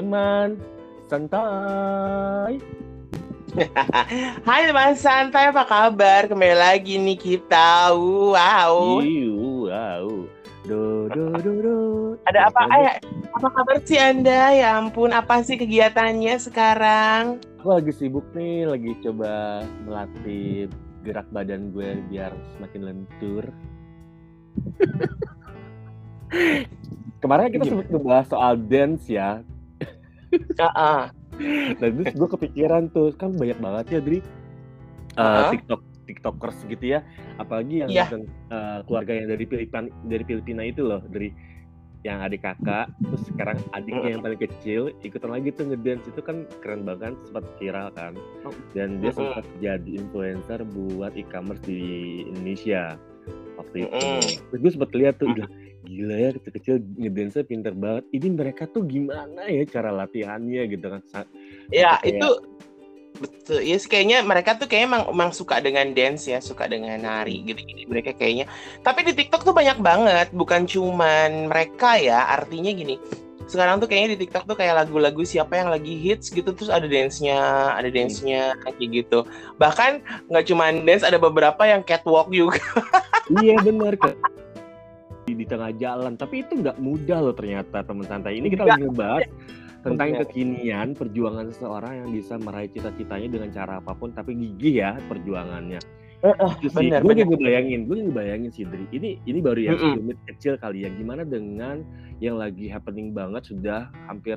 Teman santai. Hai teman santai, apa kabar? Kembali lagi nih kita. Wow. Iu, wow. Do do do do. Ada apa? Eh, apa kabar sih Anda? Ya ampun, apa sih kegiatannya sekarang? Aku lagi sibuk nih, lagi coba melatih gerak badan gue biar semakin lentur. Kemarin kita sempat ngebahas soal dance ya. Heeh. Dan terus gue kepikiran tuh, kan banyak banget ya Dri. uh, Heeh. TikTok TikTokers gitu ya. Apalagi yang Iya. uh, keluarga yang dari Filipina dari Filipina itu loh, dari yang adik kakak, terus sekarang adiknya yang paling kecil ikutan lagi tuh ngedance itu kan keren banget, sempat viral kan. Dan dia sempat jadi influencer buat e-commerce di Indonesia waktu itu. Terus gue sempat lihat tuh, udah gila ya kecil-kecil ngedance pinter banget. Ini mereka tuh gimana ya cara latihannya gitu kan? Ya, Kayak- itu betul. Ya, sih, kayaknya mereka tuh kayaknya emang, emang suka dengan dance ya, suka dengan nari gitu-gitu mereka kayaknya. Tapi di TikTok tuh banyak banget, bukan cuman mereka ya. Artinya gini, sekarang tuh kayaknya di TikTok tuh kayak lagu-lagu siapa yang lagi hits gitu terus ada dance-nya, ada dance-nya kayak gitu. Bahkan nggak cuman dance, ada beberapa yang catwalk juga. iya bener ke di, tengah jalan. Tapi itu nggak mudah loh ternyata teman santai. Ini kita lagi ngebahas tentang kekinian perjuangan seseorang yang bisa meraih cita-citanya dengan cara apa pun tapi gigih ya perjuangannya. Itu sih, bener, gue bener. bayangin, gue juga bayangin sih Dri. Ini ini baru yang Mm-mm. sedikit kecil kali ya. Gimana dengan yang lagi happening banget sudah hampir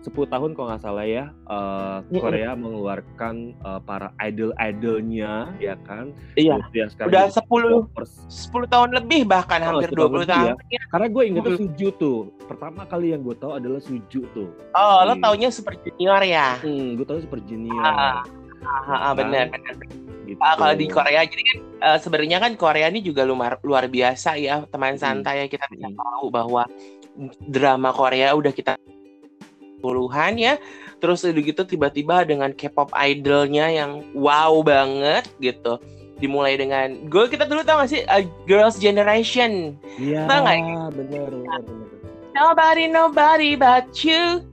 10 tahun kalau nggak salah ya Mm-mm. Korea mengeluarkan eh, para idol-idolnya ya kan. Iya. Yang sekarang Udah jadi 10 K-popers. 10 tahun lebih bahkan Oh, hampir 10 tahun 20 lebih tahun. ya. Ya. Karena gue ingetnya Mm-mm. Suju tuh. Pertama kali yang gue tahu adalah Suju tuh. Oh, lo Iya. taunya Super Junior ya? Hmm, gue tahu Super Junior. Ah, ah, ah, benar, benar. Gitu. Ah, kalau di Korea jadi kan eh, sebenarnya kan Korea ini juga luar luar biasa ya teman santai ya kita bisa Mm. tahu bahwa drama Korea udah kita puluhan ya. Terus udah gitu tiba-tiba dengan K-pop idolnya yang wow banget gitu. Dimulai dengan gue kita dulu tau gak sih eh, Girls Generation? Iya, bener, bener, bener. Nobody Nobody But You.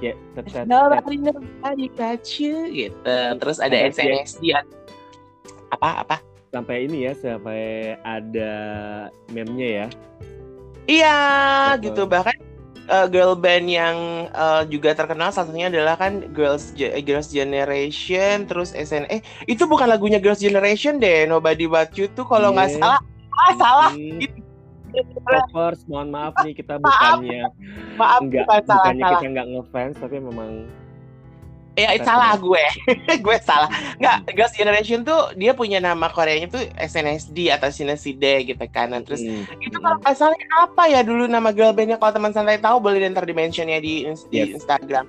Ya, tet. Nobody Nobody But You gitu. Terus ada. SNSD apa apa? Sampai ini ya, sampai ada meme-nya ya. Iya, gitu. Bahkan uh, girl band yang uh, juga terkenal salah satunya adalah kan Girls Ge- eh, Girls Generation, terus SNE. Itu bukan lagunya Girls Generation deh, Nobody But You tuh kalau nggak Iya. salah. Ah, salah. Hmm, Gitu. Popers, mohon maaf nih kita bukannya Maaf, enggak bukan salah, bukannya salah. kita enggak ngefans tapi memang Ya, kita salah gue. gue salah. Nggak, Girls Generation tuh dia punya nama Koreanya tuh SNSD atau SNSD gitu kan. Nah, terus Hmm, itu hmm. kalau salah apa ya dulu nama girl bandnya kalau teman santai tahu boleh ntar di di, Yes. Instagram.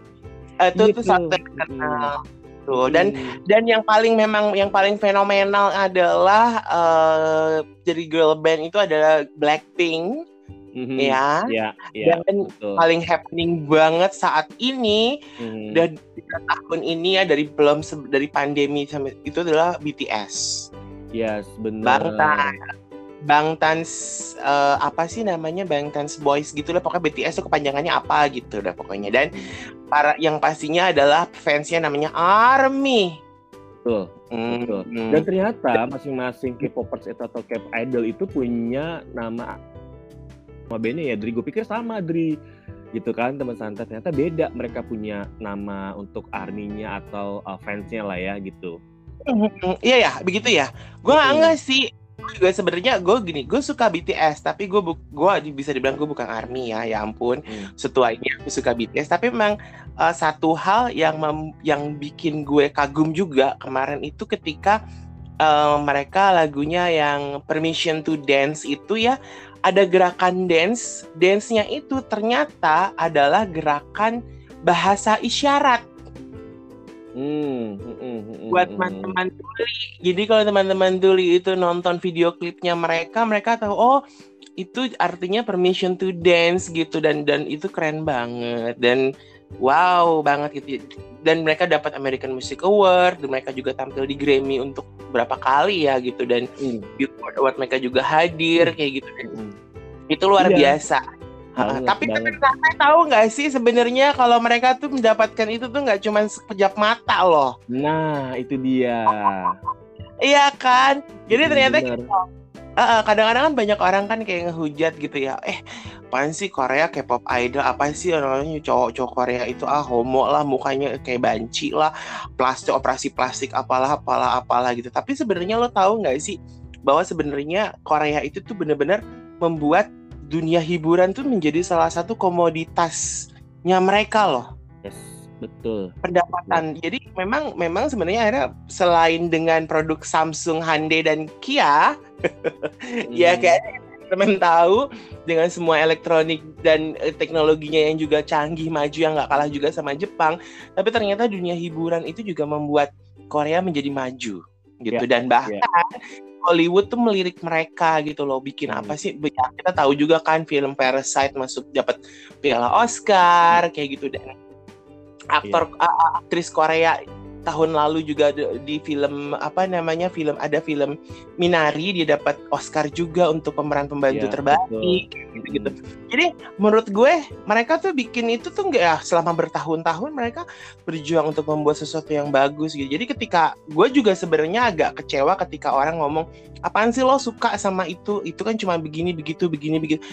Eh, Itu tuh tuh. satu terkenal. Tuh, dan Hmm. dan yang paling memang yang paling fenomenal adalah eh jadi girl band itu adalah Blackpink Mhm. ya. ya, ya, Dan betul. paling happening banget saat ini Mhm. dan tahun ini ya dari belum dari pandemi sampai itu adalah BTS. Yes, benar. Bangtan. Bangtan eh, apa sih namanya Bangtan Boys gitu lah pokoknya BTS itu kepanjangannya apa gitu udah pokoknya dan para yang pastinya adalah fansnya namanya ARMY. Betul, Hmm, betul. hmm. Dan ternyata masing-masing K-popers atau K idol itu punya nama nama bandnya ya. Dri, gue pikir sama Dri. Gitu kan teman santai ternyata beda mereka punya nama untuk arminya atau uh, fansnya lah ya gitu. Hmm, Iya ya, begitu ya. Gue nggak Mm-mm. nggak sih. Gue sebenarnya gue gini, gue suka BTS, tapi gue bu- gue bisa dibilang gue bukan army ya, ya ampun. Hmm. Setua ini aku suka BTS, tapi memang uh, satu hal yang mem- yang bikin gue kagum juga kemarin itu ketika uh, mereka lagunya yang Permission to Dance itu ya ada gerakan dance, dance-nya itu ternyata adalah gerakan bahasa isyarat. Hmm, hmm, hmm, hmm, buat teman-teman tuli. Jadi kalau teman-teman tuli itu nonton video klipnya mereka, mereka tahu oh itu artinya permission to dance gitu dan dan itu keren banget dan wow banget gitu. Dan mereka dapat American Music Award, dan mereka juga tampil di Grammy untuk berapa kali ya gitu dan Hmm, Billboard Award mereka juga hadir kayak gitu. Dan hmm. itu luar Iya. biasa. Ha, tapi saya tahu nggak sih sebenarnya kalau mereka tuh mendapatkan itu tuh nggak cuma sekejap mata loh. Nah itu dia. iya kan. Jadi ternyata gitu, kadang-kadang kan banyak orang kan kayak ngehujat gitu ya. Eh, apaan sih Korea K-pop idol? Apa sih orangnya cowok-cowok Korea itu ah homo lah, mukanya kayak banci lah, plastik operasi plastik apalah apalah apalah gitu. Tapi sebenarnya lo tahu nggak sih bahwa sebenarnya Korea itu tuh bener-bener membuat dunia hiburan tuh menjadi salah satu komoditasnya mereka loh. Yes, betul. Pendapatan. Yes. Jadi memang memang sebenarnya akhirnya selain dengan produk Samsung, Hyundai dan Kia, hmm. ya kayak teman tahu dengan semua elektronik dan eh, teknologinya yang juga canggih maju yang nggak kalah juga sama Jepang tapi ternyata dunia hiburan itu juga membuat Korea menjadi maju gitu yeah. dan bahkan yeah. Hollywood tuh melirik mereka gitu loh bikin hmm. apa sih ya, kita tahu juga kan film Parasite masuk dapat piala Oscar kayak gitu dan aktor yeah. aktris Korea tahun lalu juga di film apa namanya film ada film Minari dia dapat Oscar juga untuk pemeran pembantu yeah, terbaik gitu gitu jadi menurut gue mereka tuh bikin itu tuh enggak ya selama bertahun-tahun mereka berjuang untuk membuat sesuatu yang bagus gitu. Jadi ketika gue juga sebenarnya agak kecewa ketika orang ngomong apaan sih lo suka sama itu? Itu kan cuma begini begitu begini begitu.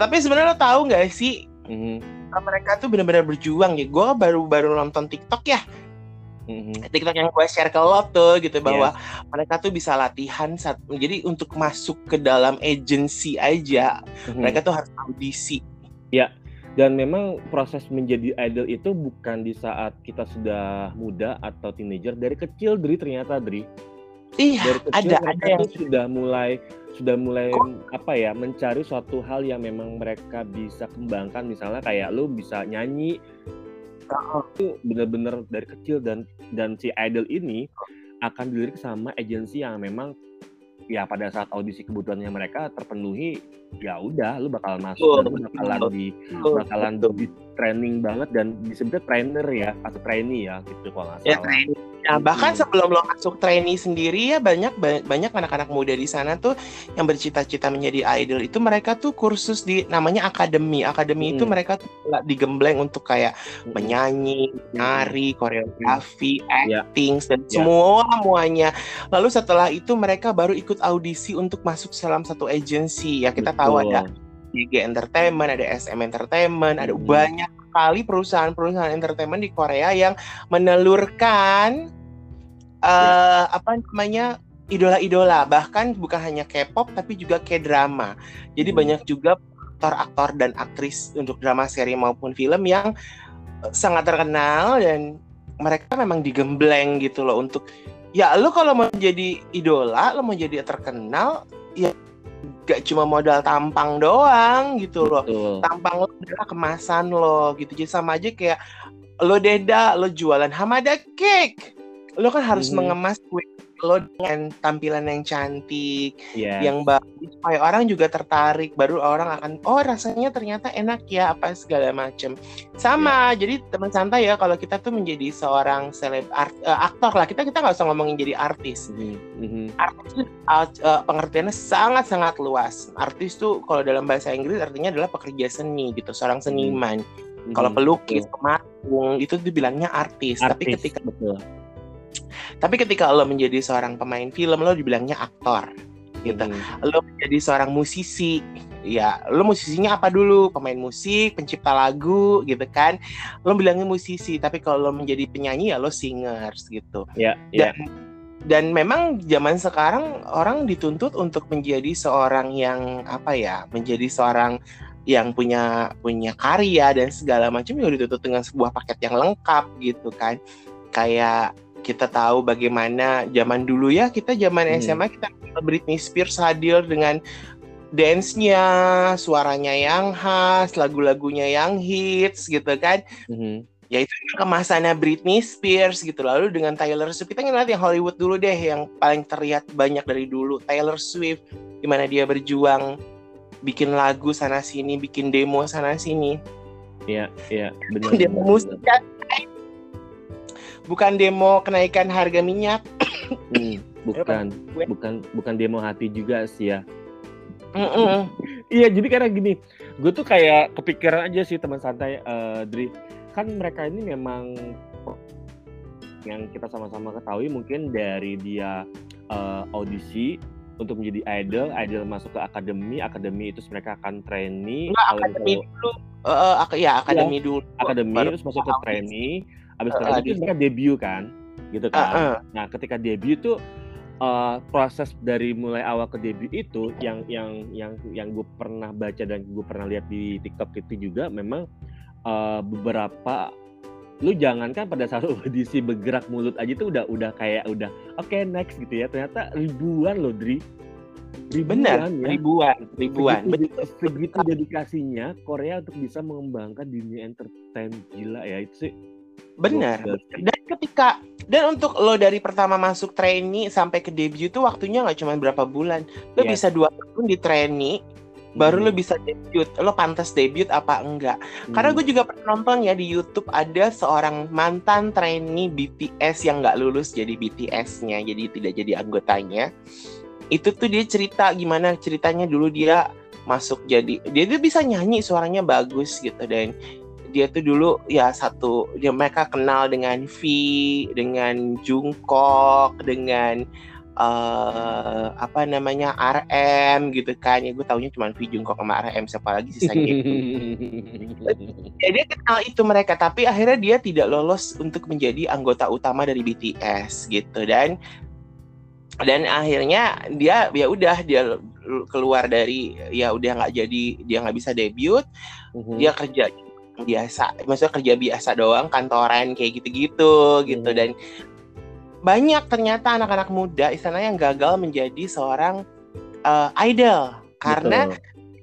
Tapi sebenarnya lo tahu nggak sih mm-hmm. mereka tuh benar-benar berjuang ya gue baru baru nonton TikTok ya Mm-hmm. TikTok yang gue share ke lo tuh gitu bahwa yeah. mereka tuh bisa latihan saat jadi untuk masuk ke dalam agency aja mm-hmm. mereka tuh harus audisi. Ya. Yeah. Dan memang proses menjadi idol itu bukan di saat kita sudah muda atau teenager dari kecil Dri ternyata Dri. Iya, dari kecil ada ada yang sudah mulai sudah mulai Kok? apa ya mencari suatu hal yang memang mereka bisa kembangkan. Misalnya kayak lu bisa nyanyi. Itu benar-benar dari kecil dan dan si idol ini akan dilirik sama agensi yang memang ya pada saat audisi kebutuhannya mereka terpenuhi ya udah lu bakal masuk oh, lu bakalan di bakalan di training banget dan disebutnya trainer ya atau trainee ya gitu kalau nggak ya, salah. Ya, Nah, bahkan hmm. sebelum lo masuk trainee sendiri ya banyak banyak anak-anak muda di sana tuh yang bercita-cita menjadi idol itu mereka tuh kursus di namanya akademi. Akademi hmm. itu mereka tuh digembleng untuk kayak hmm. menyanyi, nari, koreografi, hmm. acting dan yeah. semua semuanya. Lalu setelah itu mereka baru ikut audisi untuk masuk dalam satu agensi. Ya kita Betul. Tahu ada IG Entertainment, ada SM Entertainment, ada hmm. banyak sekali perusahaan-perusahaan entertainment di Korea yang menelurkan uh, apa namanya idola-idola bahkan bukan hanya K-pop tapi juga K-drama. Jadi hmm. banyak juga aktor-aktor dan aktris untuk drama seri maupun film yang eh, sangat terkenal dan mereka memang digembleng gitu loh untuk ya lo kalau mau jadi idola lo mau jadi terkenal gak cuma modal tampang doang gitu loh. Betul. Tampang lo adalah kemasan lo gitu. Jadi sama aja kayak lo Deda, lo jualan Hamada Cake. Lo kan harus hmm. mengemas kue lo dengan tampilan yang cantik, yes. yang bagus supaya orang juga tertarik. Baru orang akan oh rasanya ternyata enak ya apa segala macem. Sama, yeah. jadi teman santai ya kalau kita tuh menjadi seorang seleb art, uh, aktor lah. Kita kita nggak usah ngomongin jadi artis. Mm-hmm. Artis uh, uh, pengertiannya sangat sangat luas. Artis tuh kalau dalam bahasa Inggris artinya adalah pekerja seni gitu, seorang seniman. Mm-hmm. Kalau pelukis, pematung itu dibilangnya artis. artis. Tapi ketika betul tapi ketika lo menjadi seorang pemain film, lo dibilangnya aktor, gitu. Hmm. Lo menjadi seorang musisi, ya lo musisinya apa dulu? Pemain musik, pencipta lagu, gitu kan? Lo bilangnya musisi, tapi kalau lo menjadi penyanyi ya lo singers, gitu. Ya. Yeah, Dan dan memang zaman sekarang orang dituntut untuk menjadi seorang yang apa ya menjadi seorang yang punya punya karya dan segala macam juga dituntut dengan sebuah paket yang lengkap gitu kan kayak kita tahu bagaimana zaman dulu ya kita zaman hmm. SMA kita Britney Spears hadir dengan dance-nya, suaranya yang khas, lagu-lagunya yang hits gitu kan. hmm Ya itu kemasannya Britney Spears gitu. Lalu dengan Taylor Swift kita ngeliat yang Hollywood dulu deh yang paling terlihat banyak dari dulu. Taylor Swift gimana dia berjuang bikin lagu sana sini, bikin demo sana sini. Iya, iya, benar. Demo musik kan bukan demo kenaikan harga minyak. Hmm, bukan, bukan, bukan demo hati juga sih ya. Iya, jadi karena gini, gue tuh kayak kepikiran aja sih teman santai uh, Dri kan mereka ini memang yang kita sama-sama ketahui mungkin dari dia uh, audisi untuk menjadi idol, idol masuk ke akademi, akademi itu mereka akan trainee. Enggak, akademi dulu. Uh, ak ya, akademi ya, dulu. Akademi terus masuk ke trainee, habis uh, uh, itu mereka debut kan, gitu kan. Uh, uh. Nah, ketika debut tuh uh, proses dari mulai awal ke debut itu yang yang yang yang gue pernah baca dan gue pernah lihat di TikTok itu juga memang uh, beberapa lu jangan kan pada saat audisi bergerak mulut aja tuh udah udah kayak udah oke okay, next gitu ya. Ternyata ribuan loh Dri. Ribuan Bener, ya. ribuan ribuan. Segitu, segitu dedikasinya Korea untuk bisa mengembangkan dunia entertain gila ya itu sih Benar. Dan ketika dan untuk lo dari pertama masuk trainee sampai ke debut tuh waktunya nggak cuma berapa bulan. Lo yes. bisa dua tahun di trainee, baru hmm. lo bisa debut. Lo pantas debut apa enggak? Hmm. Karena gue juga pernah nonton ya di YouTube ada seorang mantan trainee BTS yang nggak lulus jadi BTS-nya, jadi tidak jadi anggotanya. Itu tuh dia cerita gimana ceritanya dulu dia masuk jadi dia tuh bisa nyanyi suaranya bagus gitu dan dia tuh dulu ya satu dia mereka kenal dengan V, dengan Jungkook, dengan uh, apa namanya RM gitu kan. Ya gue taunya cuma V Jungkook sama RM siapa lagi sisanya itu ya dia kenal itu mereka tapi akhirnya dia tidak lolos untuk menjadi anggota utama dari BTS gitu. Dan dan akhirnya dia ya udah dia keluar dari ya udah nggak jadi dia nggak bisa debut. -huh. dia kerja biasa maksudnya kerja biasa doang kantoran kayak gitu-gitu gitu hmm. dan banyak ternyata anak-anak muda istana yang gagal menjadi seorang uh, idol karena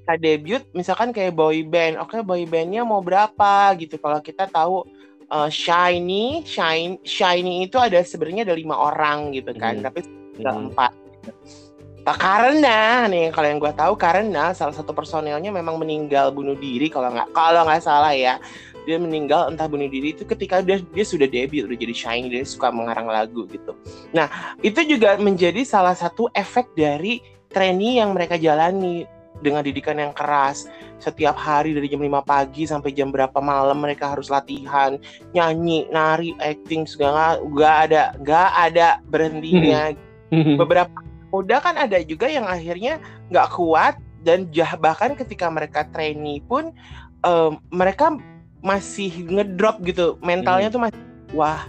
kita debut misalkan kayak boy band oke okay, boy bandnya mau berapa gitu kalau kita tahu uh, shiny shine shiny itu ada sebenarnya ada lima orang gitu kan hmm. tapi tinggal hmm. empat karena nih kalau yang gue tahu karena salah satu personelnya memang meninggal bunuh diri kalau nggak kalau nggak salah ya. Dia meninggal entah bunuh diri itu ketika dia dia sudah debut udah jadi shiny dia suka mengarang lagu gitu. Nah itu juga menjadi salah satu efek dari training yang mereka jalani dengan didikan yang keras. Setiap hari dari jam 5 pagi sampai jam berapa malam mereka harus latihan nyanyi nari acting segala nggak ada nggak ada berhentinya. Beberapa muda kan ada juga yang akhirnya nggak kuat dan jah bahkan ketika mereka trainee pun um, mereka masih ngedrop gitu mentalnya hmm. tuh masih wah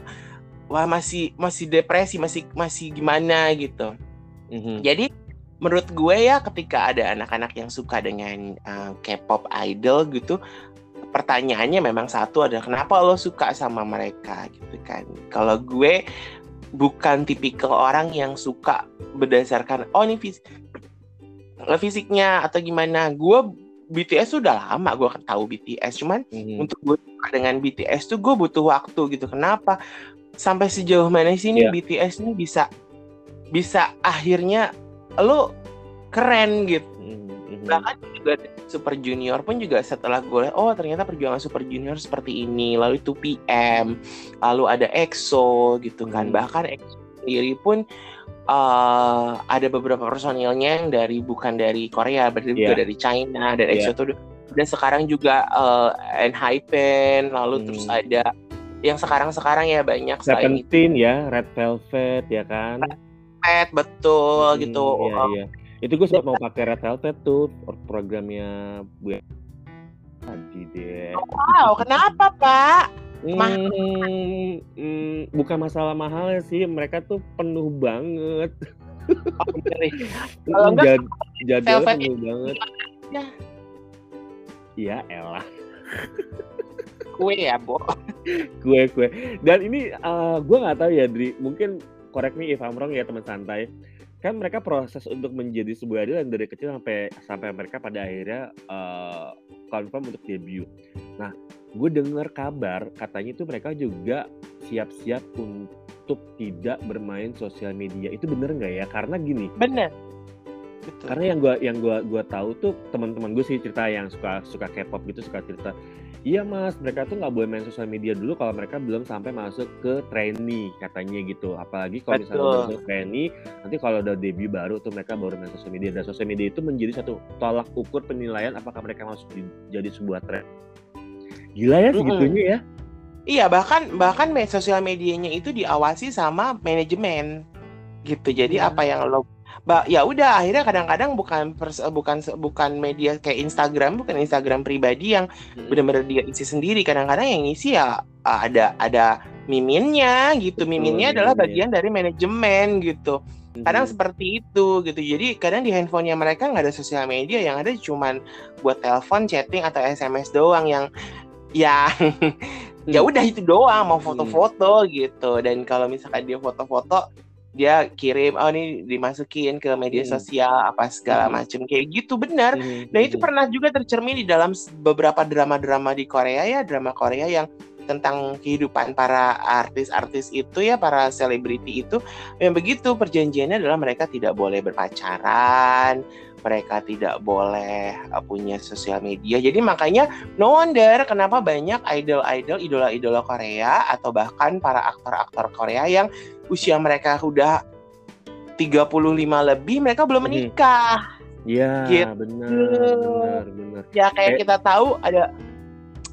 wah masih masih depresi masih masih gimana gitu hmm. jadi menurut gue ya ketika ada anak-anak yang suka dengan uh, K-pop idol gitu pertanyaannya memang satu ada kenapa lo suka sama mereka gitu kan kalau gue bukan tipikal orang yang suka berdasarkan oh ini fisik fisiknya atau gimana gue BTS sudah lama gue tahu BTS cuman mm-hmm. untuk gue dengan BTS tuh gue butuh waktu gitu kenapa sampai sejauh mana sih nih yeah. BTS ini bisa bisa akhirnya lo keren gitu mm-hmm. bahkan juga Super Junior pun juga setelah gue oh ternyata perjuangan Super Junior seperti ini lalu itu PM lalu ada EXO gitu kan hmm. bahkan EXO sendiri pun uh, ada beberapa personilnya yang dari bukan dari Korea berarti yeah. juga dari China dan EXO yeah. tuh dan sekarang juga uh, Enhypen lalu hmm. terus ada yang sekarang-sekarang ya banyak Seventeen ya Red Velvet ya kan Red Velvet betul hmm, gitu iya, iya itu gue sempat mau pakai Red Velvet tuh programnya gue tadi deh wow kenapa pak Hmm, hmm, bukan masalah mahal ya sih, mereka tuh penuh banget. Oh, Kalau enggak, Jad, jadwalnya penuh banget. Ya. Iya, elah. kue ya, Bo. kue, kue. Dan ini uh, gue nggak tahu ya, Dri. Mungkin correct me if I'm wrong ya teman santai kan mereka proses untuk menjadi sebuah idol dari kecil sampai sampai mereka pada akhirnya uh, confirm untuk debut. Nah, gue dengar kabar katanya itu mereka juga siap-siap untuk tidak bermain sosial media. Itu bener nggak ya? Karena gini. Bener. Karena yang gue yang gua gua tahu tuh teman-teman gue sih cerita yang suka suka K-pop gitu suka cerita Iya mas, mereka tuh nggak boleh main sosial media dulu kalau mereka belum sampai masuk ke trainee katanya gitu. Apalagi kalau misalnya masuk trainee, nanti kalau udah debut baru tuh mereka baru main sosial media. Dan sosial media itu menjadi satu tolak ukur penilaian apakah mereka masuk di, jadi sebuah tren. Gila ya segitunya ya. Iya bahkan bahkan sosial medianya itu diawasi sama manajemen gitu. Jadi ya. apa yang lo ya udah akhirnya kadang-kadang bukan pers bukan bukan media kayak Instagram bukan Instagram pribadi yang hmm. benar-benar dia isi sendiri. Kadang-kadang yang isi ya ada ada miminnya gitu. Miminnya adalah bagian dari manajemen gitu. Kadang hmm. seperti itu gitu. Jadi kadang di handphonenya mereka nggak ada sosial media yang ada cuman buat telepon chatting atau SMS doang yang yang ya udah itu doang mau foto-foto gitu. Dan kalau misalkan dia foto-foto dia kirim oh ini dimasukin ke media hmm. sosial apa segala hmm. macam kayak gitu benar hmm. nah itu hmm. pernah juga tercermin di dalam beberapa drama-drama di Korea ya drama Korea yang tentang kehidupan para artis-artis itu ya para selebriti itu yang begitu perjanjiannya adalah mereka tidak boleh berpacaran mereka tidak boleh uh, punya sosial media jadi makanya no wonder kenapa banyak idol-idol idola-idola Korea atau bahkan para aktor-aktor Korea yang usia mereka udah 35 lebih mereka belum menikah. Iya, gitu. benar, benar, benar. Ya kayak eh. kita tahu ada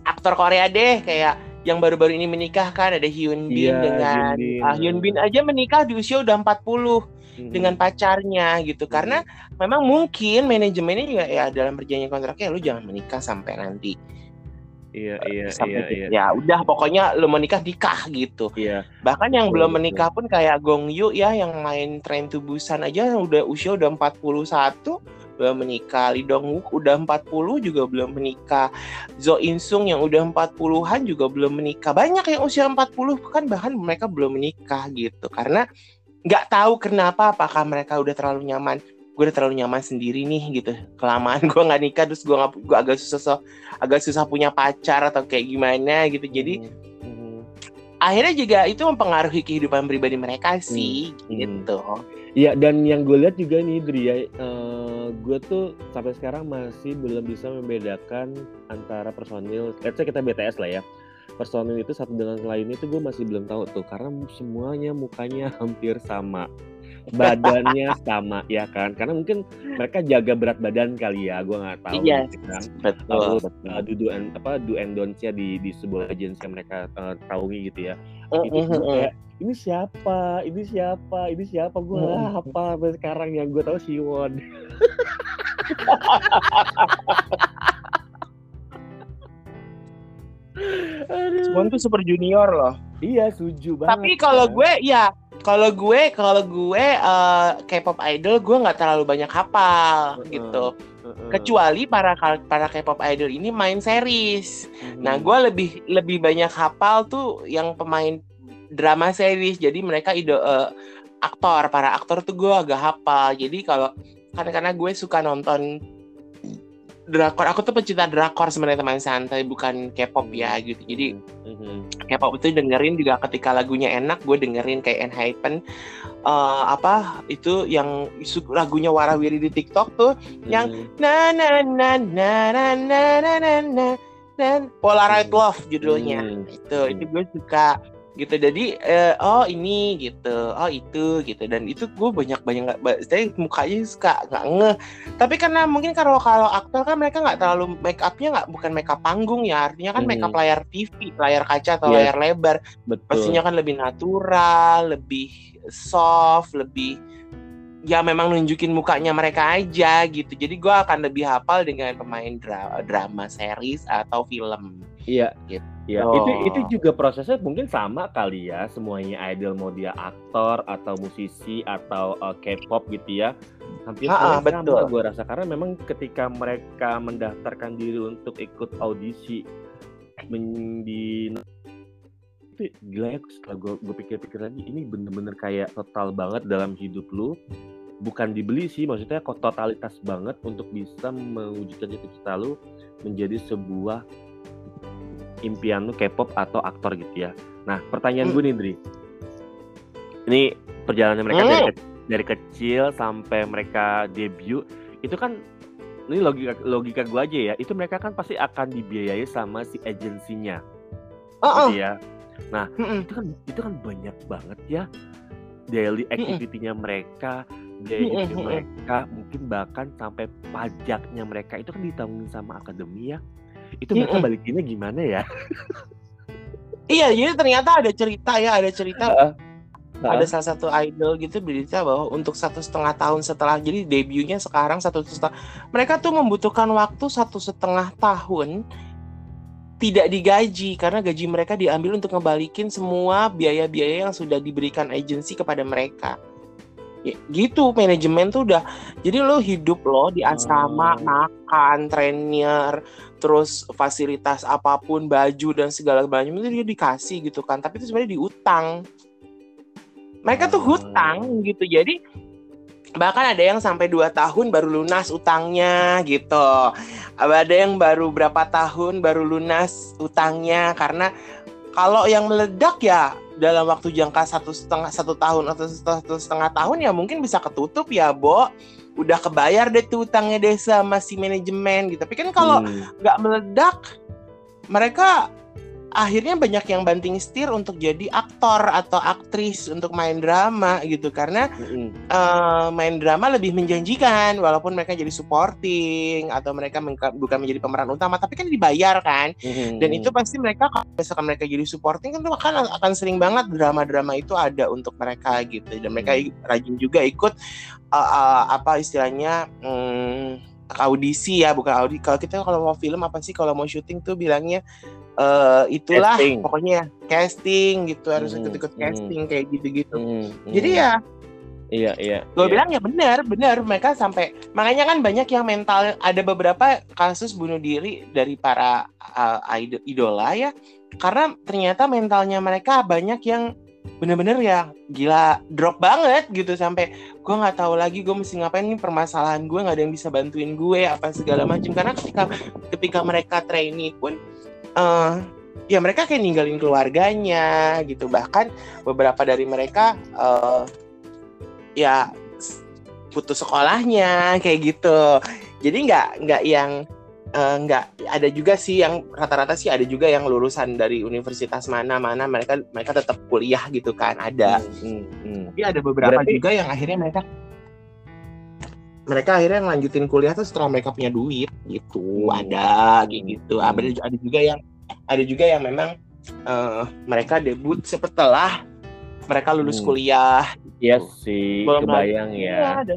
aktor Korea deh kayak yang baru-baru ini menikah kan ada Hyun Bin ya, dengan Hyun Bin. Ah, Hyun Bin aja menikah di usia udah 40 hmm. dengan pacarnya gitu. Karena memang mungkin manajemennya juga ya dalam perjanjian kontraknya lu jangan menikah sampai nanti Iya iya iya, iya. Ya udah pokoknya lo menikah nikah gitu. Iya. Bahkan yang belum menikah pun kayak Gong Yu ya yang main Train to Busan aja udah usia udah 41 belum menikah. Lee Dong Wook udah 40 juga belum menikah. Zo In Sung yang udah 40-an juga belum menikah. Banyak yang usia 40 kan bahkan mereka belum menikah gitu. Karena nggak tahu kenapa apakah mereka udah terlalu nyaman gue udah terlalu nyaman sendiri nih gitu kelamaan gue nggak nikah terus gue nggak gue agak susah so, agak susah punya pacar atau kayak gimana gitu jadi hmm. hmm. akhirnya juga itu mempengaruhi kehidupan pribadi mereka sih hmm. gitu Iya dan yang gue lihat juga nih Dri ya, uh, gue tuh sampai sekarang masih belum bisa membedakan antara personil, let's say kita BTS lah ya, personil itu satu dengan lainnya itu gue masih belum tahu tuh karena semuanya mukanya hampir sama. Badannya sama ya kan? Karena mungkin mereka jaga berat badan kali ya gue nggak tahu iya gitu kan. betul. Uh, do and apa do and don'ts-nya di di sebuah agensi yang mereka uh, taungi gitu ya. Uh, itu uh, uh, kayak ini siapa? Ini siapa? Ini siapa? Gue uh, apa sekarang yang gue tahu Siwon Siwon tuh super junior loh. Iya setuju banget tapi kalau kan. gue ya kalau gue kalau gue uh, K-pop idol gue nggak terlalu banyak hafal uh, gitu. uh, uh, kecuali para para K-pop idol ini main series. Uh, nah gue lebih lebih banyak hafal tuh yang pemain drama series. Jadi mereka ide uh, aktor para aktor tuh gue agak hafal. Jadi kalau karena karena gue suka nonton drakor aku tuh pecinta drakor sebenarnya teman santai bukan K-pop ya gitu jadi mm-hmm. K-pop itu dengerin juga ketika lagunya enak gue dengerin kayak Enhypen uh, apa itu yang lagunya warawiri di TikTok tuh mm-hmm. yang na na na na na na na na na dan Polaroid Love judulnya mm-hmm. itu itu gue suka gitu. Jadi uh, oh ini gitu oh itu gitu. Dan itu gue banyak banyak nggak saya mukanya suka nggak ngeh. Tapi karena mungkin kalau kalau aktor kan mereka nggak terlalu make upnya nggak bukan make up panggung ya. Artinya kan hmm. make up layar TV layar kaca atau yeah. layar lebar. Betul. pastinya kan lebih natural lebih soft lebih ya memang nunjukin mukanya mereka aja gitu. Jadi gue akan lebih hafal dengan pemain dra drama series atau film. Iya. Gitu Ya, oh. itu itu juga prosesnya mungkin sama kali ya semuanya idol mau dia aktor atau musisi atau uh, K-pop gitu ya. Hampir ha, sama gue rasa karena memang ketika mereka mendaftarkan diri untuk ikut audisi di itu gila ya setelah gue, gue pikir-pikir lagi ini bener-bener kayak total banget dalam hidup lu bukan dibeli sih maksudnya kok totalitas banget untuk bisa mewujudkan cita-cita lu menjadi sebuah impian lu K-pop atau aktor gitu ya. Nah, pertanyaan hmm. gue nih, Dri. Ini perjalanan mereka hmm. dari, ke, dari kecil sampai mereka debut, itu kan ini logika logika gue aja ya itu mereka kan pasti akan dibiayai sama si agensinya Oh, gitu ya nah Mm-mm. itu kan itu kan banyak banget ya daily activity-nya mereka biaya Mm-mm, hidupnya mm-mm. mereka mungkin bahkan sampai pajaknya mereka itu kan ditanggungin sama akademi ya itu mereka Mm-mm. balikinnya gimana ya? Iya, jadi ternyata ada cerita ya, ada cerita ada Nah, salah satu idol gitu berita bahwa untuk satu setengah tahun setelah jadi debutnya sekarang satu setengah mereka tuh membutuhkan waktu satu setengah tahun tidak digaji karena gaji mereka diambil untuk ngebalikin semua biaya-biaya yang sudah diberikan agensi kepada mereka Ya, gitu manajemen tuh udah jadi lo hidup lo di asrama Oh. makan trainer terus fasilitas apa pun baju dan segala macam itu dia dikasih gitu kan tapi itu sebenarnya diutang mereka tuh Oh. hutang gitu jadi bahkan ada yang sampai 2 tahun baru lunas utangnya gitu ada yang baru berapa tahun baru lunas utangnya karena kalau yang meledak ya dalam waktu jangka satu setengah satu tahun atau satu setengah tahun ya mungkin bisa ketutup ya Bo udah kebayar deh tuh utangnya desa masih manajemen gitu tapi kan kalau hmm. nggak meledak mereka akhirnya banyak yang banting setir untuk jadi aktor atau aktris untuk main drama gitu. Karena Mm-mm. eh, main drama lebih menjanjikan walaupun mereka jadi supporting atau mereka mengka- bukan menjadi pemeran utama tapi kan dibayar kan. Mm-mm. dan itu pasti mereka kalau misalkan mereka jadi supporting kan akan akan sering banget drama-drama itu ada untuk mereka gitu. Dan mereka i- rajin juga ikut uh, uh, apa istilahnya hmm, audisi ya bukan audisi kalau kita kalau mau film apa sih? Kalau mau syuting tuh bilangnya eh, itulah Casting. pokoknya casting gitu harus Hmm, ikut-ikut hmm. casting kayak gitu-gitu Mm, jadi mm. ya iya iya gue iya. bilang ya benar benar mereka sampai makanya kan banyak yang mental ada beberapa kasus bunuh diri dari para uh, idol- idola ya karena ternyata mentalnya mereka banyak yang bener-bener ya gila drop banget gitu sampai gue nggak tahu lagi gue mesti ngapain nih permasalahan gue nggak ada yang bisa bantuin gue apa segala macam karena ketika ketika mereka trainee pun eh ya mereka kayak ninggalin keluarganya gitu bahkan beberapa dari mereka eh ya putus sekolahnya kayak gitu jadi nggak nggak yang eh, nggak ada juga sih yang rata-rata sih ada juga yang lulusan dari universitas mana mana mereka mereka tetap kuliah gitu kan ada Mm, mm. tapi ada beberapa Berarti- juga yang akhirnya mereka mereka akhirnya ngelanjutin kuliah tuh setelah mereka punya duit gitu Hmm. ada gitu Hmm. ada ada juga yang ada juga yang memang eh, mereka debut setelah mereka lulus Hmm. kuliah Iya sih, Belum kebayang Iya, ya. ada.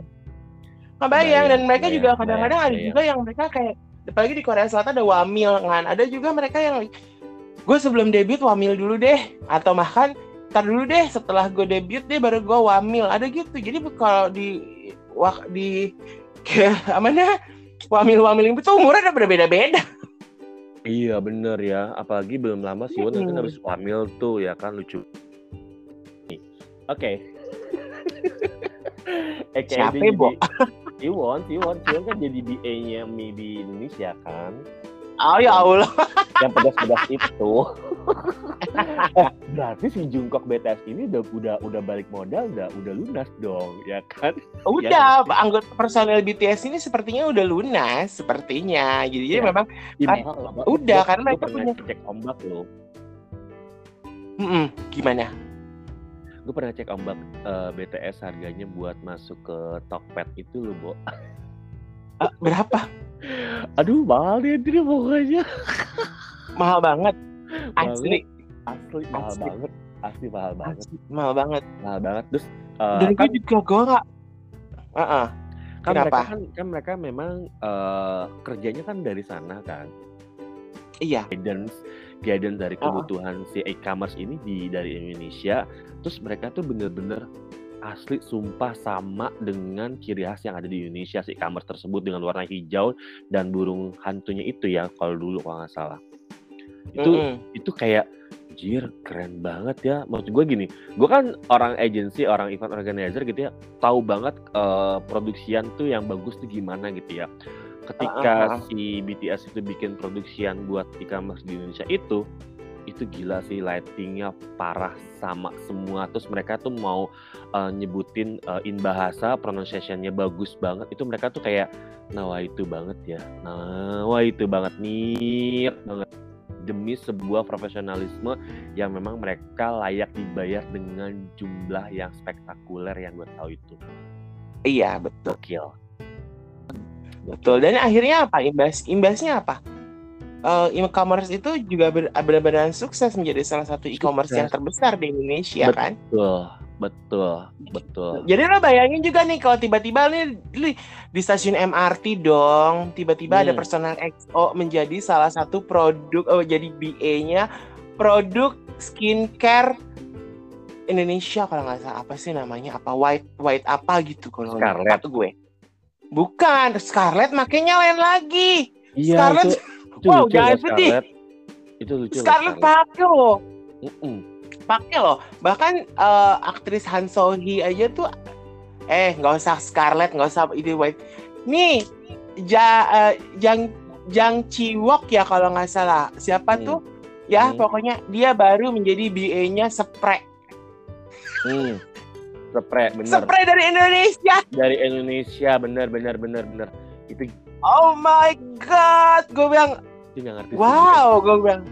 Kebayang dan mereka Kebayang, juga kadang-kadang ada juga yang mereka kayak apalagi di Korea Selatan ada wamil kan. Ada juga mereka yang gue sebelum debut wamil dulu deh atau bahkan ntar dulu deh setelah gue debut deh baru gue wamil. Ada gitu. Jadi kalau di wak di kayak mana wamil-wamil itu umurnya udah berbeda-beda. Iya bener ya, apalagi belum lama Siwon kan Mm-mm. habis hamil tuh ya kan lucu. Oke. eh, kayak Siapa, dia Bo? Siwon, Siwon, Siwon kan jadi BA-nya Mi di Indonesia kan, Oh ya Allah. yang pedas-pedas itu. eh, berarti si Jungkook BTS ini udah udah udah balik modal, udah udah lunas dong, ya kan? Udah, anggota personel BTS ini sepertinya udah lunas sepertinya. Jadi Ya. memang Ini Kan, gua- udah, gua- karena mereka punya- cek ombak loh. mm-mm, gimana? Gue pernah cek ombak eh, BTS harganya buat masuk ke Tokped itu loh, Bo. Eh, berapa? Aduh, mahal ya dia pokoknya. Mahal banget. Asli. Asli mahal Asli. banget. Asli mahal banget. Asli, mahal banget. Mahal banget. Terus eh, Dan kan, gue juga gue nggak. Heeh. kan mereka kan kan mereka memang eh, kerjanya kan dari sana kan. Iya. Guidance guidance dari kebutuhan si e-commerce ini di dari Indonesia. Terus mereka tuh bener-bener asli sumpah sama dengan ciri khas yang ada di Indonesia si e-commerce tersebut dengan warna hijau dan burung hantunya itu ya kalau dulu kalau nggak salah. Itu Mm-mm. itu kayak jir keren banget ya maksud gue gini gue kan orang agency orang event organizer gitu ya tahu banget eh, produksian tuh yang bagus tuh gimana gitu ya ketika ah, ah. si BTS itu bikin produksian buat e-commerce di Indonesia itu itu gila sih lightingnya parah sama semua. Terus mereka tuh mau uh, nyebutin uh, in bahasa pronunciationnya bagus banget. Itu mereka tuh kayak wah itu banget ya wah itu banget nih banget. Demi sebuah profesionalisme yang memang mereka layak dibayar dengan jumlah yang spektakuler yang gue tahu itu. Iya betul. Kill betul. Dan akhirnya apa? Imbas imbasnya apa uh, e-commerce itu juga benar-benar sukses menjadi salah satu e-commerce yang terbesar di Indonesia betul, kan? Betul, betul, betul. Jadi lo bayangin juga nih kalau tiba-tiba nih di stasiun MRT dong, tiba-tiba hmm. ada personal XO menjadi salah satu produk, oh jadi BA-nya produk skincare Indonesia kalau nggak salah apa sih namanya apa white white apa gitu kalau Scarlett gue. Bukan, Scarlett makanya lain lagi. Iya, Scarlett itu itu wow, lucu jangan sedih. Scarlett. Itu lucu loh, Scarlett pakai loh. Pakai loh. Bahkan uh, aktris Han So Hee aja tuh eh nggak usah Scarlett, nggak usah itu white. Nih, ja, uh, Jang Jang Chiwok ya kalau nggak salah. Siapa Hmm. tuh? Ya, Hmm. pokoknya dia baru menjadi BA-nya spray. Hmm. Spray, bener. Spray dari Indonesia. Dari Indonesia, bener, bener, bener, bener. Itu Oh my god, gue bilang, nggak ngerti wow, gue bilang,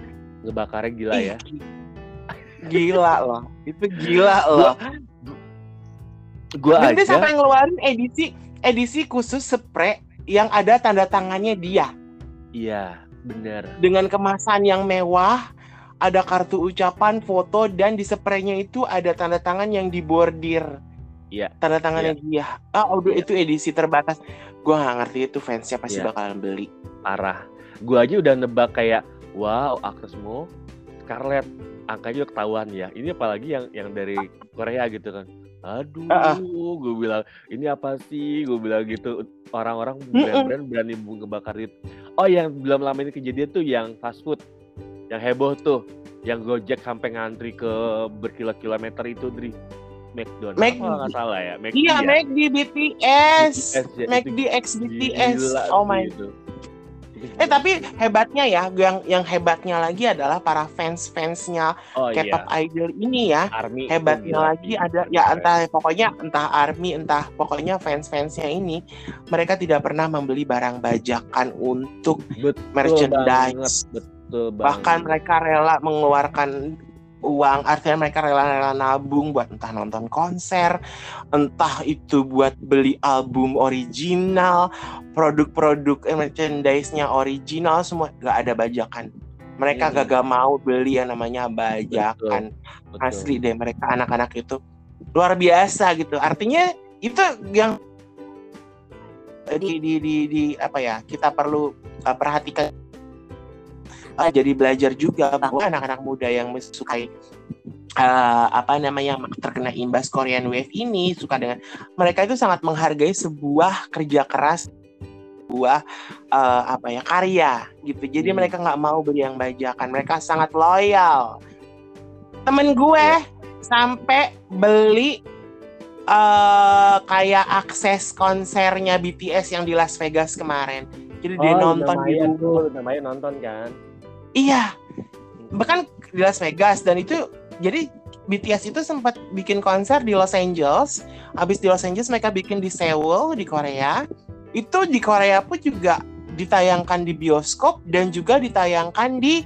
ngebakarnya gila ya. Gila loh, itu gila loh. Gue Dan dia aja, sampai ngeluarin edisi edisi khusus spray yang ada tanda tangannya dia iya, bener. dengan kemasan yang mewah, ada kartu ucapan, foto dan di spraynya itu ada tanda tangan yang dibordir. Iya. Tanda tangannya dia. Ah, udah Iya. itu edisi terbatas. Gua nggak ngerti itu fansnya pasti Iya. bakalan beli. Parah. Gue aja udah nebak kayak, wow, Aktrismo, Scarlett, angkanya udah ketahuan ya. Ini apalagi yang yang dari Korea gitu kan. Aduh, ah. gue bilang ini apa sih? Gue bilang gitu. Orang-orang brand-brand berani ngebakar itu. Oh, yang belum lama ini kejadian tuh yang fast food, yang heboh tuh, yang Gojek sampai ngantri ke berkilo-kilometer itu dari McDonald. Mac- Kalau nggak salah ya, McD Iya, ya? McD BTS. BTS ya, McD X BTS. Gila Oh my. itu. Itu Eh tapi hebatnya ya, yang yang hebatnya lagi adalah para fans-fansnya oh K-pop iya, idol ini ya. Army itu hebatnya gila lagi sih. ada ya entah pokoknya entah army entah pokoknya fans-fansnya ini mereka tidak pernah membeli barang bajakan untuk Betul merchandise banget, betul banget. bahkan mereka rela mengeluarkan uang artinya mereka rela-rela nabung buat entah nonton konser entah itu buat beli album original produk-produk eh, merchandise-nya original semua gak ada bajakan mereka Hmm. gak mau beli yang namanya bajakan Betul. asli deh mereka anak-anak itu luar biasa gitu artinya itu yang di di di, di apa ya kita perlu uh, perhatikan uh, jadi belajar juga bahwa anak-anak muda yang menyukai uh, apa namanya terkena imbas Korean Wave ini suka dengan mereka itu sangat menghargai sebuah kerja keras sebuah uh, apa ya karya gitu jadi Hmm. mereka nggak mau beli yang bajakan mereka sangat loyal temen gue Iya. sampai beli eh kayak akses konsernya BTS yang di Las Vegas kemarin jadi dia Oh, nonton di Google namanya nonton kan. Iya. Bahkan di Las Vegas dan itu jadi BTS itu sempat bikin konser di Los Angeles. Habis di Los Angeles mereka bikin di Seoul di Korea. Itu di Korea pun juga ditayangkan di bioskop dan juga ditayangkan di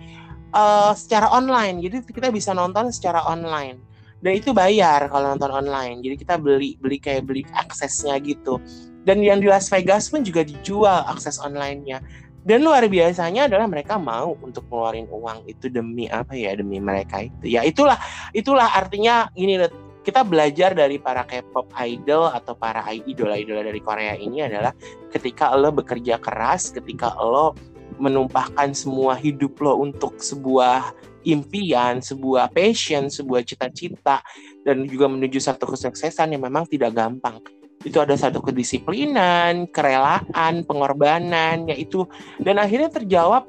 eh, secara online. Jadi kita bisa nonton secara online. Dan itu bayar kalau nonton online. Jadi kita beli beli kayak beli aksesnya gitu. Dan yang di Las Vegas pun juga dijual akses online-nya dan luar biasanya adalah mereka mau untuk ngeluarin uang itu demi apa ya demi mereka itu. Ya itulah itulah artinya ini Lut, kita belajar dari para K-pop idol atau para idola-idola dari Korea ini adalah ketika lo bekerja keras ketika lo menumpahkan semua hidup lo untuk sebuah impian, sebuah passion, sebuah cita-cita dan juga menuju satu kesuksesan yang memang tidak gampang itu ada satu kedisiplinan, kerelaan, pengorbanan, yaitu dan akhirnya terjawab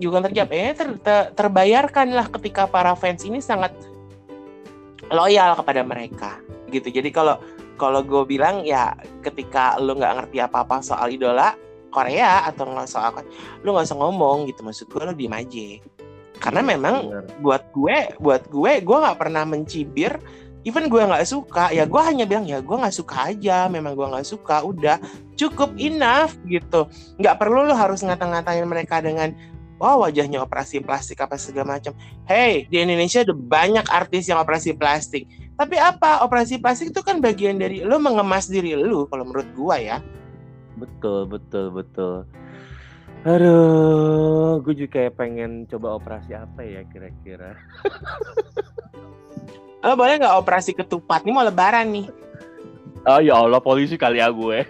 juga terjawab, eh ter, ter- terbayarkan lah ketika para fans ini sangat loyal kepada mereka, gitu. Jadi kalau kalau gue bilang ya ketika lo nggak ngerti apa-apa soal idola Korea atau nggak soal lu nggak usah ngomong gitu maksud gue lo diem aja karena memang Bener. buat gue buat gue gue nggak pernah mencibir even gue nggak suka ya gue hanya bilang ya gue nggak suka aja memang gue nggak suka udah cukup enough gitu. Nggak perlu lo harus ngata-ngatain mereka dengan wah wajahnya operasi plastik apa segala macam. Hey di Indonesia ada banyak artis yang operasi plastik. Tapi apa? Operasi plastik itu kan bagian dari lo mengemas diri lo kalau menurut gue ya. Betul, betul, betul. Aduh, gue juga kayak pengen coba operasi apa ya kira-kira. lo boleh nggak operasi ketupat nih mau lebaran nih Oh ya Allah, polisi kali ya gue.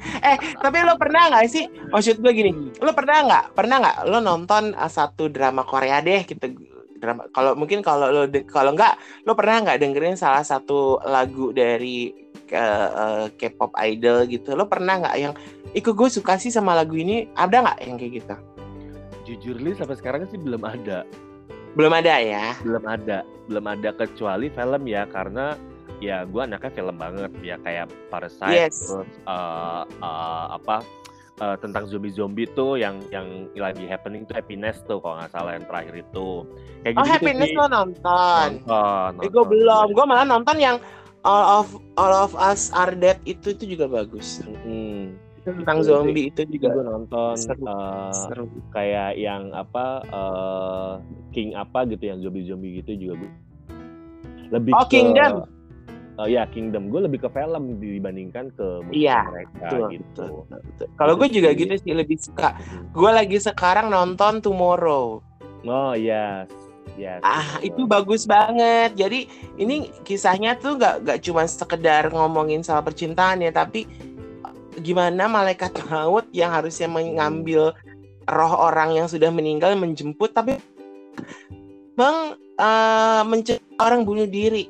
Eh, tapi lo pernah nggak sih? Maksud gue gini, lo pernah nggak? Pernah nggak lo nonton uh, satu drama Korea deh gitu? Drama. Kalau mungkin kalau lo kalau nggak, lo pernah nggak dengerin salah satu lagu dari uh, uh, K-pop idol gitu? Lo pernah nggak yang ikut gue suka sih sama lagu ini? Ada nggak yang kayak gitu? Jujur li sampai sekarang sih belum ada. Belum ada ya? belum ada belum ada kecuali film ya karena ya gue anaknya film banget ya kayak Parasite Yes. terus eh, eh, apa eh, tentang zombie zombie tuh yang yang lagi happening tuh happiness tuh kalau nggak salah yang terakhir itu kayak Oh, gitu Happiness lo nonton? nonton, Eh, gue nonton. belum. Gue malah nonton yang All of All of Us Are Dead itu itu juga bagus. Mm-mm. Tentang zombie itu juga gue nonton seru. eh, seru. kayak yang apa eh, King apa gitu yang zombie zombie gitu juga gue lebih Oh, ke Kingdom. Oh ya Kingdom gue lebih ke film dibandingkan ke musik Iya, mereka betul, gitu. Kalau gue juga gitu sih lebih suka. Mhm. Gue lagi sekarang nonton Tomorrow. Oh yes, yes. Ah betul. itu bagus banget. Jadi ini kisahnya tuh gak gak cuma sekedar ngomongin soal percintaan ya, tapi gimana malaikat maut yang harusnya mengambil roh orang yang sudah meninggal menjemput, tapi meng eh, mencegah orang bunuh diri.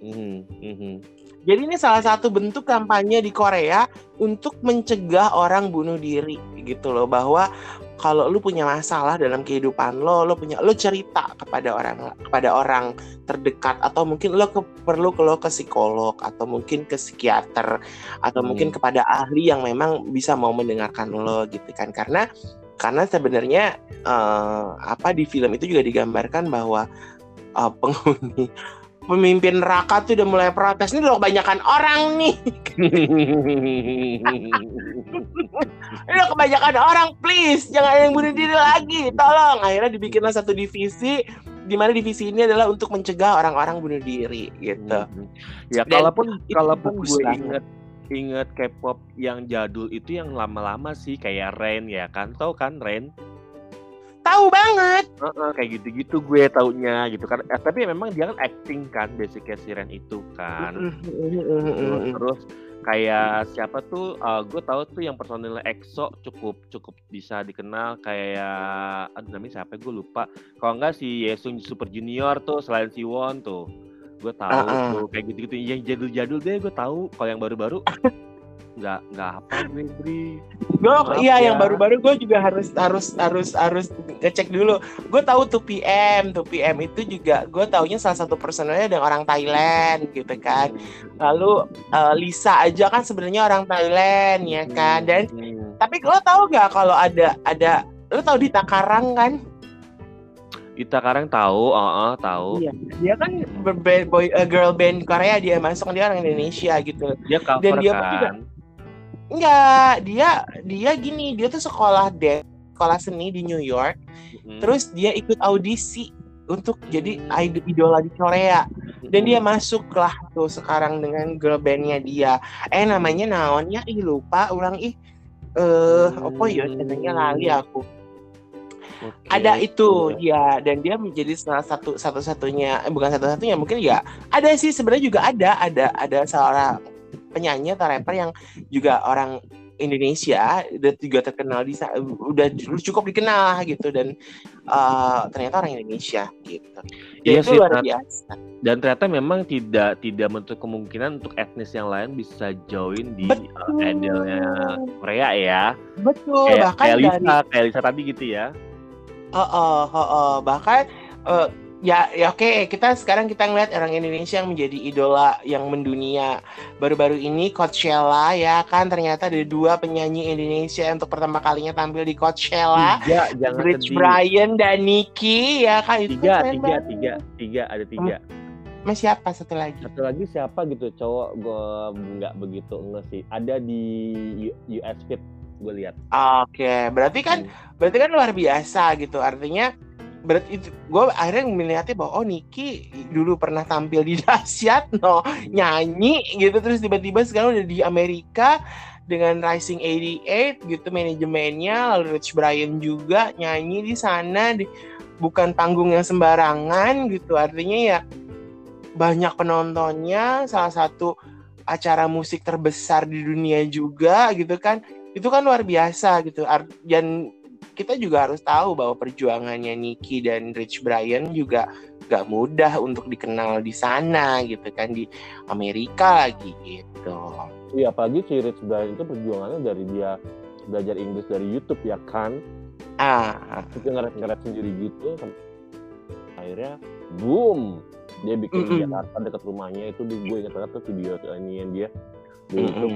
Mhm, mhm. Jadi ini salah satu bentuk kampanye di Korea untuk mencegah orang bunuh diri gitu loh bahwa kalau lu punya masalah dalam kehidupan lo, lo punya lo cerita kepada orang kepada orang terdekat atau mungkin lo ke, perlu ke lo ke psikolog atau mungkin ke psikiater atau Hmm. mungkin kepada ahli yang memang bisa mau mendengarkan lo gitu kan karena karena sebenarnya eh, apa di film itu juga digambarkan bahwa eh, penghuni pemimpin neraka tuh udah mulai protes. Ini udah kebanyakan orang nih. Ini udah kebanyakan orang please. Jangan ada yang bunuh diri lagi tolong. Akhirnya dibikinlah satu divisi di mana divisi ini adalah untuk mencegah orang-orang bunuh diri gitu. Mhm. Ya Dan kalaupun kalaupun gue inget inget K-pop yang jadul itu yang lama-lama sih kayak Rain ya kan, tau kan Rain? Tahu banget. Heeh, kayak gitu-gitu gue taunya gitu kan. Eh, tapi memang dia kan acting kan basicnya si Ren itu kan. Terus, terus kayak siapa tuh uh, gue tahu tuh yang personilnya EXO cukup cukup bisa dikenal kayak aduh namanya siapa gue lupa. Kalau enggak si Yesung Super Junior tuh selain si Won tuh. Gue tahu Ah, ah. tuh kayak gitu-gitu. Yang jadul-jadul deh gue tahu. Kalau yang baru-baru nggak nggak apa gue Bri gue iya ya. yang baru-baru gue juga harus harus harus harus ngecek dulu gue tahu tuh PM tuh PM itu juga gue taunya salah satu personelnya ada orang Thailand gitu kan lalu eh, Lisa aja kan sebenarnya orang Thailand ya kan dan Hmm. tapi lo tahu nggak kalau ada ada lo tahu Dita Karang kan kita sekarang tahu, oh, oh, tahu. Iya. dia kan ber- boy eh, girl band Korea dia masuk dia orang Indonesia gitu Dia cover Dan dia kan. juga- enggak dia dia gini dia tuh sekolah dance sekolah seni di New York. Mm-mm. terus dia ikut audisi untuk jadi Hmm. idol idola di Korea. Dan dia Mm-mm. masuk lah tuh sekarang dengan girl bandnya dia. Eh namanya naonnya ih lupa ulang ih eh apa ya? Katanya lali aku. Oke, ada itu ya dan dia menjadi salah satu satu satunya eh, bukan satu satunya mungkin ya. Ada sih sebenarnya juga ada. Ada ada seorang penyanyi atau rapper yang juga orang Indonesia dan juga terkenal di udah cukup dikenal lah gitu dan eh, ternyata orang Indonesia gitu Iya itu sih, luar biasa dan ternyata memang tidak tidak menutup kemungkinan untuk etnis yang lain bisa join di Betul. uh, idolnya Korea ya. betul Kayak, bahkan kayak dari Lisa, kayak Lisa tadi gitu ya. Oh, oh, oh, oh. bahkan eh, ya ya oke kita sekarang kita ngeliat orang Indonesia yang menjadi idola yang mendunia. Baru-baru ini Coachella ya kan? Ternyata ada dua penyanyi Indonesia untuk pertama kalinya tampil di Coachella. Tiga jangan Rich sedih. Brian dan Nicky ya kan? Itu tiga tiga banget. tiga tiga ada tiga. Mas siapa satu lagi? Satu lagi siapa gitu cowok? Gue nggak begitu enggak sih. Ada di US Fit gue lihat. Oke, berarti kan Hmm. berarti kan luar biasa gitu. Artinya berarti gue akhirnya melihatnya bahwa oh Niki dulu pernah tampil di dahsyat no nyanyi gitu. Terus tiba-tiba sekarang udah di Amerika dengan Rising 88 gitu manajemennya lalu Rich Brian juga nyanyi di sana di bukan panggung yang sembarangan gitu. Artinya ya banyak penontonnya salah satu acara musik terbesar di dunia juga gitu kan. Itu kan luar biasa gitu. Dan kita juga harus tahu bahwa perjuangannya Nicky dan Rich Brian juga gak mudah untuk dikenal di sana gitu kan di Amerika lagi gitu. Iya apalagi si Rich Brian itu perjuangannya dari dia belajar Inggris dari YouTube ya kan? Ah dia ngeret-ngeret sendiri gitu akhirnya boom! Dia bikin di Mm-mm. Jakarta dekat rumahnya itu di gue ingat banget tuh video ini yang dia di YouTube.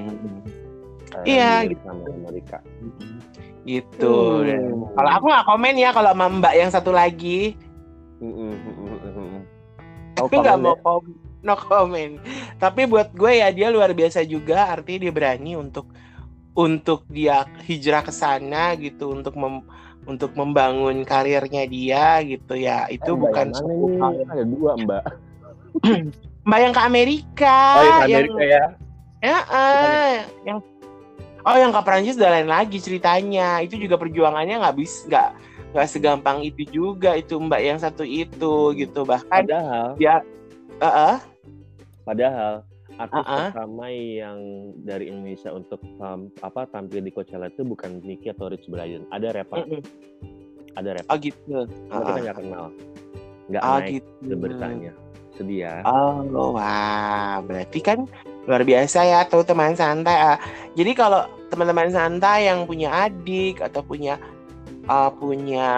Kayak Iya, gitu. sama Amerika gitu. Hmm. kalau aku nggak komen ya kalau sama Mbak yang satu lagi. Mm-mm. aku nggak mau kom no komen. Tapi buat gue ya dia luar biasa juga. Artinya dia berani untuk untuk dia hijrah ke sana gitu untuk mem- untuk membangun karirnya dia gitu ya. Itu Eh, bukan yang suatu yang- ada dua mbak. Mbak yang ke Amerika oh yang yang Amerika ya? Ya? eh, yang oh yang ke Prancis udah lain lagi ceritanya. Itu juga perjuangannya nggak bisa nggak nggak segampang itu juga. Itu Mbak yang satu itu gitu. Bahkan padahal ya eh, eh, padahal artis Uh-uh. pertama yang dari Indonesia untuk tam- apa tampil di Coachella itu bukan Nicky atau Rich Brian. Ada rapper. Mm-mm. ada rapper. Oh gitu. Cuma kita nggak kenal. Nggak oh naik gitu. beritanya sedih ya. Oh, wah, berarti kan luar biasa ya tuh teman santai. ah. Jadi kalau teman-teman santai yang punya adik atau punya uh, punya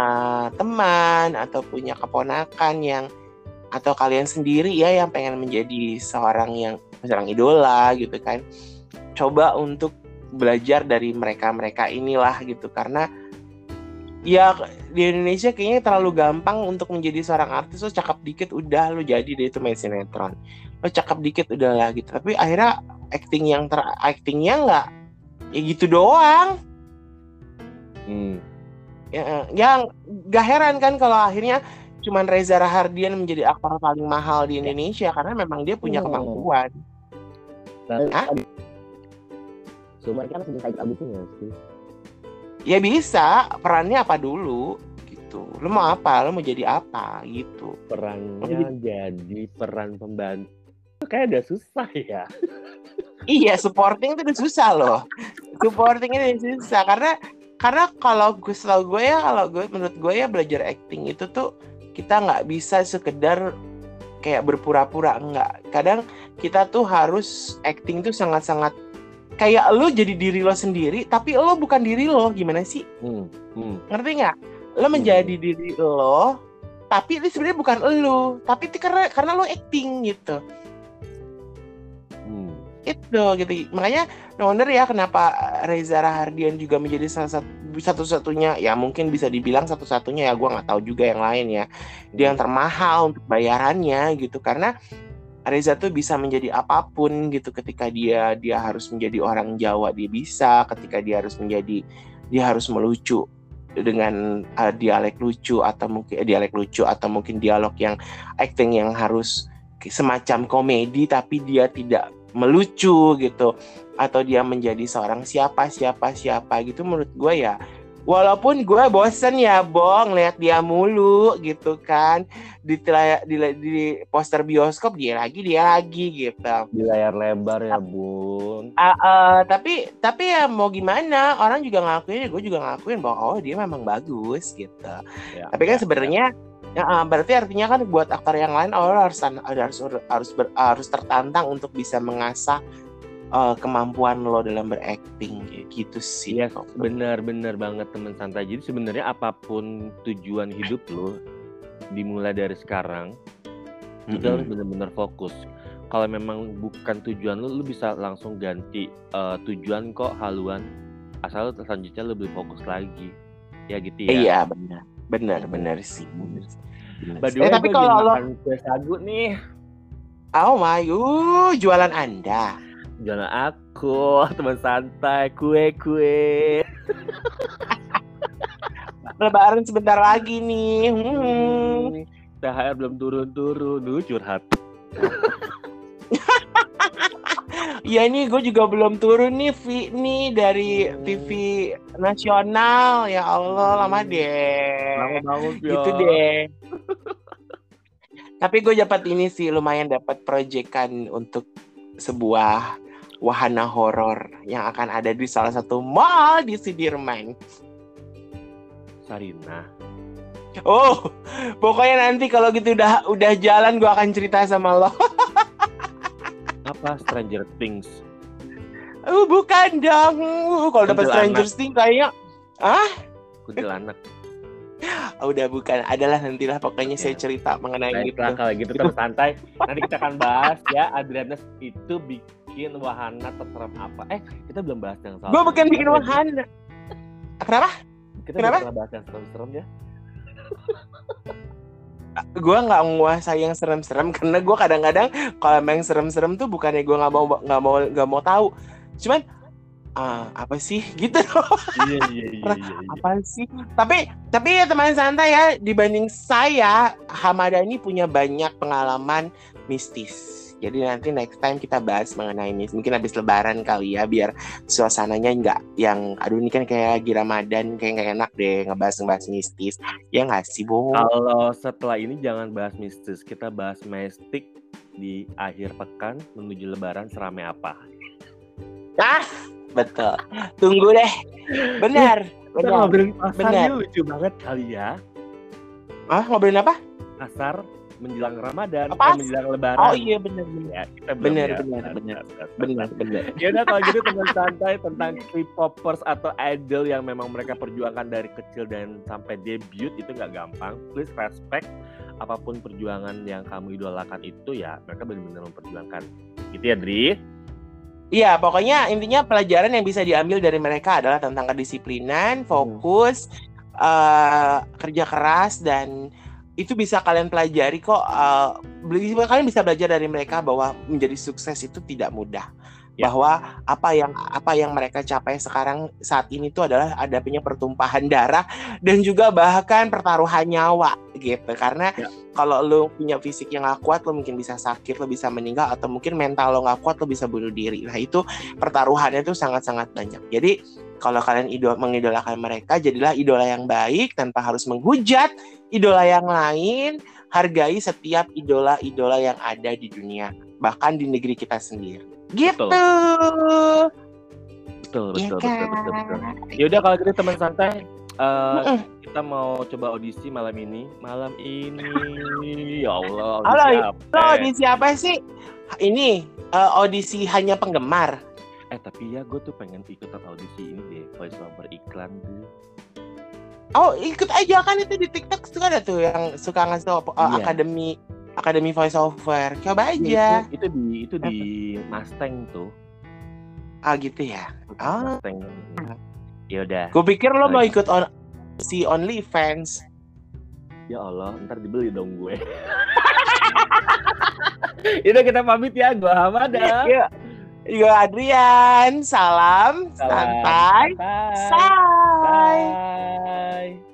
teman atau punya keponakan yang atau kalian sendiri ya yang pengen menjadi seorang yang seorang idola gitu kan. Coba untuk belajar dari mereka-mereka inilah gitu karena ya di Indonesia kayaknya terlalu gampang untuk menjadi seorang artis lo cakep dikit udah lo jadi deh itu main sinetron lo cakep dikit udah lah gitu tapi akhirnya acting yang ter actingnya nggak ya gitu doang hmm. ya yang gak heran kan kalau akhirnya cuman Reza Rahardian menjadi aktor paling mahal di Indonesia karena memang dia punya Hmm. kemampuan Dan Hah? Sumber kan selesai audisinya sih. ya bisa perannya apa dulu gitu lo mau apa lo mau jadi apa gitu Perannya jadi peran pembantu. Kayak udah susah ya. Iya, supporting itu udah susah loh. Supporting itu susah karena karena kalau gue selalu gue ya kalau gue menurut gue ya belajar acting itu tuh kita nggak bisa sekedar kayak berpura-pura enggak. Kadang kita tuh harus acting tuh sangat-sangat kayak lo jadi diri lo sendiri tapi lo bukan diri lo gimana sih Hmm. Hmm. ngerti nggak lo menjadi diri lo tapi ini sebenarnya bukan lo tapi itu karena karena lo acting gitu Hmm. Itu gitu. Makanya no wonder ya kenapa Reza Rahardian juga menjadi salah satu satu-satunya ya mungkin bisa dibilang satu-satunya ya gue nggak tahu juga yang lain ya. Dia yang termahal untuk bayarannya gitu. Karena Reza tuh bisa menjadi apa pun gitu. Ketika dia dia harus menjadi orang Jawa dia bisa. Ketika dia harus menjadi dia harus melucu dengan uh, dialek lucu atau mungkin eh, dialek lucu atau mungkin dialog yang acting yang harus semacam komedi tapi dia tidak melucu gitu atau dia menjadi seorang siapa siapa siapa gitu menurut gue ya walaupun gue bosen ya bong lihat dia mulu gitu kan di, di di poster bioskop dia lagi dia lagi gitu. Di layar lebar ya bun. Ah, eh, tapi tapi ya mau gimana orang juga ngakuin gue juga ngakuin bahwa oh dia memang bagus gitu. Ya, tapi kan ya, sebenarnya ya, eh, berarti artinya kan buat aktor yang lain lo harus harus harus ber- harus tertantang untuk bisa mengasah eh, kemampuan lo dalam berakting gitu sih. Iya, benar-benar banget teman santai. Jadi sebenarnya apa pun tujuan hidup lo, dimulai dari sekarang Mm-mm. kita harus benar-benar fokus kalau memang bukan tujuan lu lu bisa langsung ganti eh, tujuan kok haluan asal selanjutnya lebih fokus lagi ya gitu ya Iya benar, benar, benar sih. Benar sih. Benar By sih. the way, Eh, tapi kalau lo, kue sagu nih oh my, uh, jualan anda. Jangan aku, teman santai, kue-kue. Lebaran sebentar lagi nih. Hmm. THR belum turun-turun, Duh, curhat. Iya nih, gue juga belum turun nih, Vi nih dari. TV nasional. Ya Allah, lama deh. Lama banget ya. Gitu deh. Tapi gue dapat ini sih, lumayan dapat proyekan untuk sebuah wahana horor yang akan ada di salah satu mall di Sudirman. Sarina. Oh, pokoknya nanti kalau gitu udah udah jalan gue akan cerita sama lo. Apa Stranger Things? Uh, bukan dong. Uh, kalau dapat. Stranger Things kayaknya Kuntilanak. oh, udah bukan. Adalah nantilah pokoknya saya Ya. cerita mengenai gitu. Baiklah kalau gitu teman santai. Nanti kita akan bahas ya Adriana itu bikin wahana terserem apa. Eh, kita belum bahas yang soal. Gue bukan bikin wahana. Kenapa? Kita Kenapa? bahas yang serem-serem ya. Gue nggak menguasai yang serem-serem karena gue kadang-kadang kalau emang yang serem-serem tuh bukannya gue nggak mau nggak mau nggak mau tahu. Cuman ah, apa sih gitu iya, iya, iya, iya. iya. apa sih tapi tapi ya teman santai ya dibanding saya Hamadani punya banyak pengalaman mistis jadi nanti next time kita bahas mengenai ini. Mungkin habis lebaran kali ya biar suasananya nggak yang aduh ini kan kayak lagi Ramadan kayak nggak enak deh ngebahas ngebahas mistis. Ya nggak sih bu Kalau setelah ini jangan bahas mistis, kita bahas mistik di akhir pekan menuju lebaran serame apa. ah betul. Tunggu deh. Benar Kita benar. ngobrolin pasar Benar. lucu banget kali ya. ah ngobrolin apa? Pasar menjelang Ramadan, Apa? eh, menjelang lebaran. oh iya benar benar Ya, kita Benar, ya. benar, benar. benar benar Ya udah kalau gitu teman santai tentang K-popers atau idol yang memang mereka perjuangkan dari kecil dan sampai debut itu nggak gampang. Please respect apa pun perjuangan yang kamu idolakan itu ya mereka benar-benar memperjuangkan. Gitu ya Dri. Iya, pokoknya intinya pelajaran yang bisa diambil dari mereka adalah tentang kedisiplinan, fokus, eh, kerja keras dan itu bisa kalian pelajari kok. beli- kalian bisa belajar dari mereka bahwa menjadi sukses itu tidak mudah. Ya. Bahwa apa yang apa yang mereka capai sekarang saat ini itu adalah ada punya pertumpahan darah dan juga bahkan pertaruhan nyawa gitu. Karena Ya. kalau lo punya fisik yang gak kuat, lo mungkin bisa sakit, lo bisa meninggal, atau mungkin mental lo gak kuat, lo bisa bunuh diri. Nah itu pertaruhannya itu sangat-sangat banyak. Jadi kalau kalian idol mengidolakan mereka, jadilah idola yang baik tanpa harus menghujat idola yang lain. Hargai setiap idola-idola yang ada di dunia, bahkan di negeri kita sendiri. Gitu. Betul, Iya betul, kan? betul, betul, betul. Ya udah kalau gitu teman santai, Mm-mm. kita mau coba audisi malam ini. Malam ini, ya Allah, Halo, audisi Lo apa? audisi apa sih? Ini eh, audisi hanya penggemar. Eh tapi ya gue tuh pengen ikutan audisi ini deh, voice over iklan tuh. Oh ikut aja kan itu di TikTok suka ada tuh yang suka ngasih tau, uh, Iya. akademi akademi voice over. Coba aja. itu, itu di itu di Mustang tuh. Ah gitu ya. Ah. Mustang. Ya udah. Gue pikir lo mau ikut on si OnlyFans. Ya Allah, ntar dibeli dong gue. Itu kita pamit ya, gue Hamada. Yuk. Gue Adrian. Salam, Salam. santai. Santai. Say. Bye.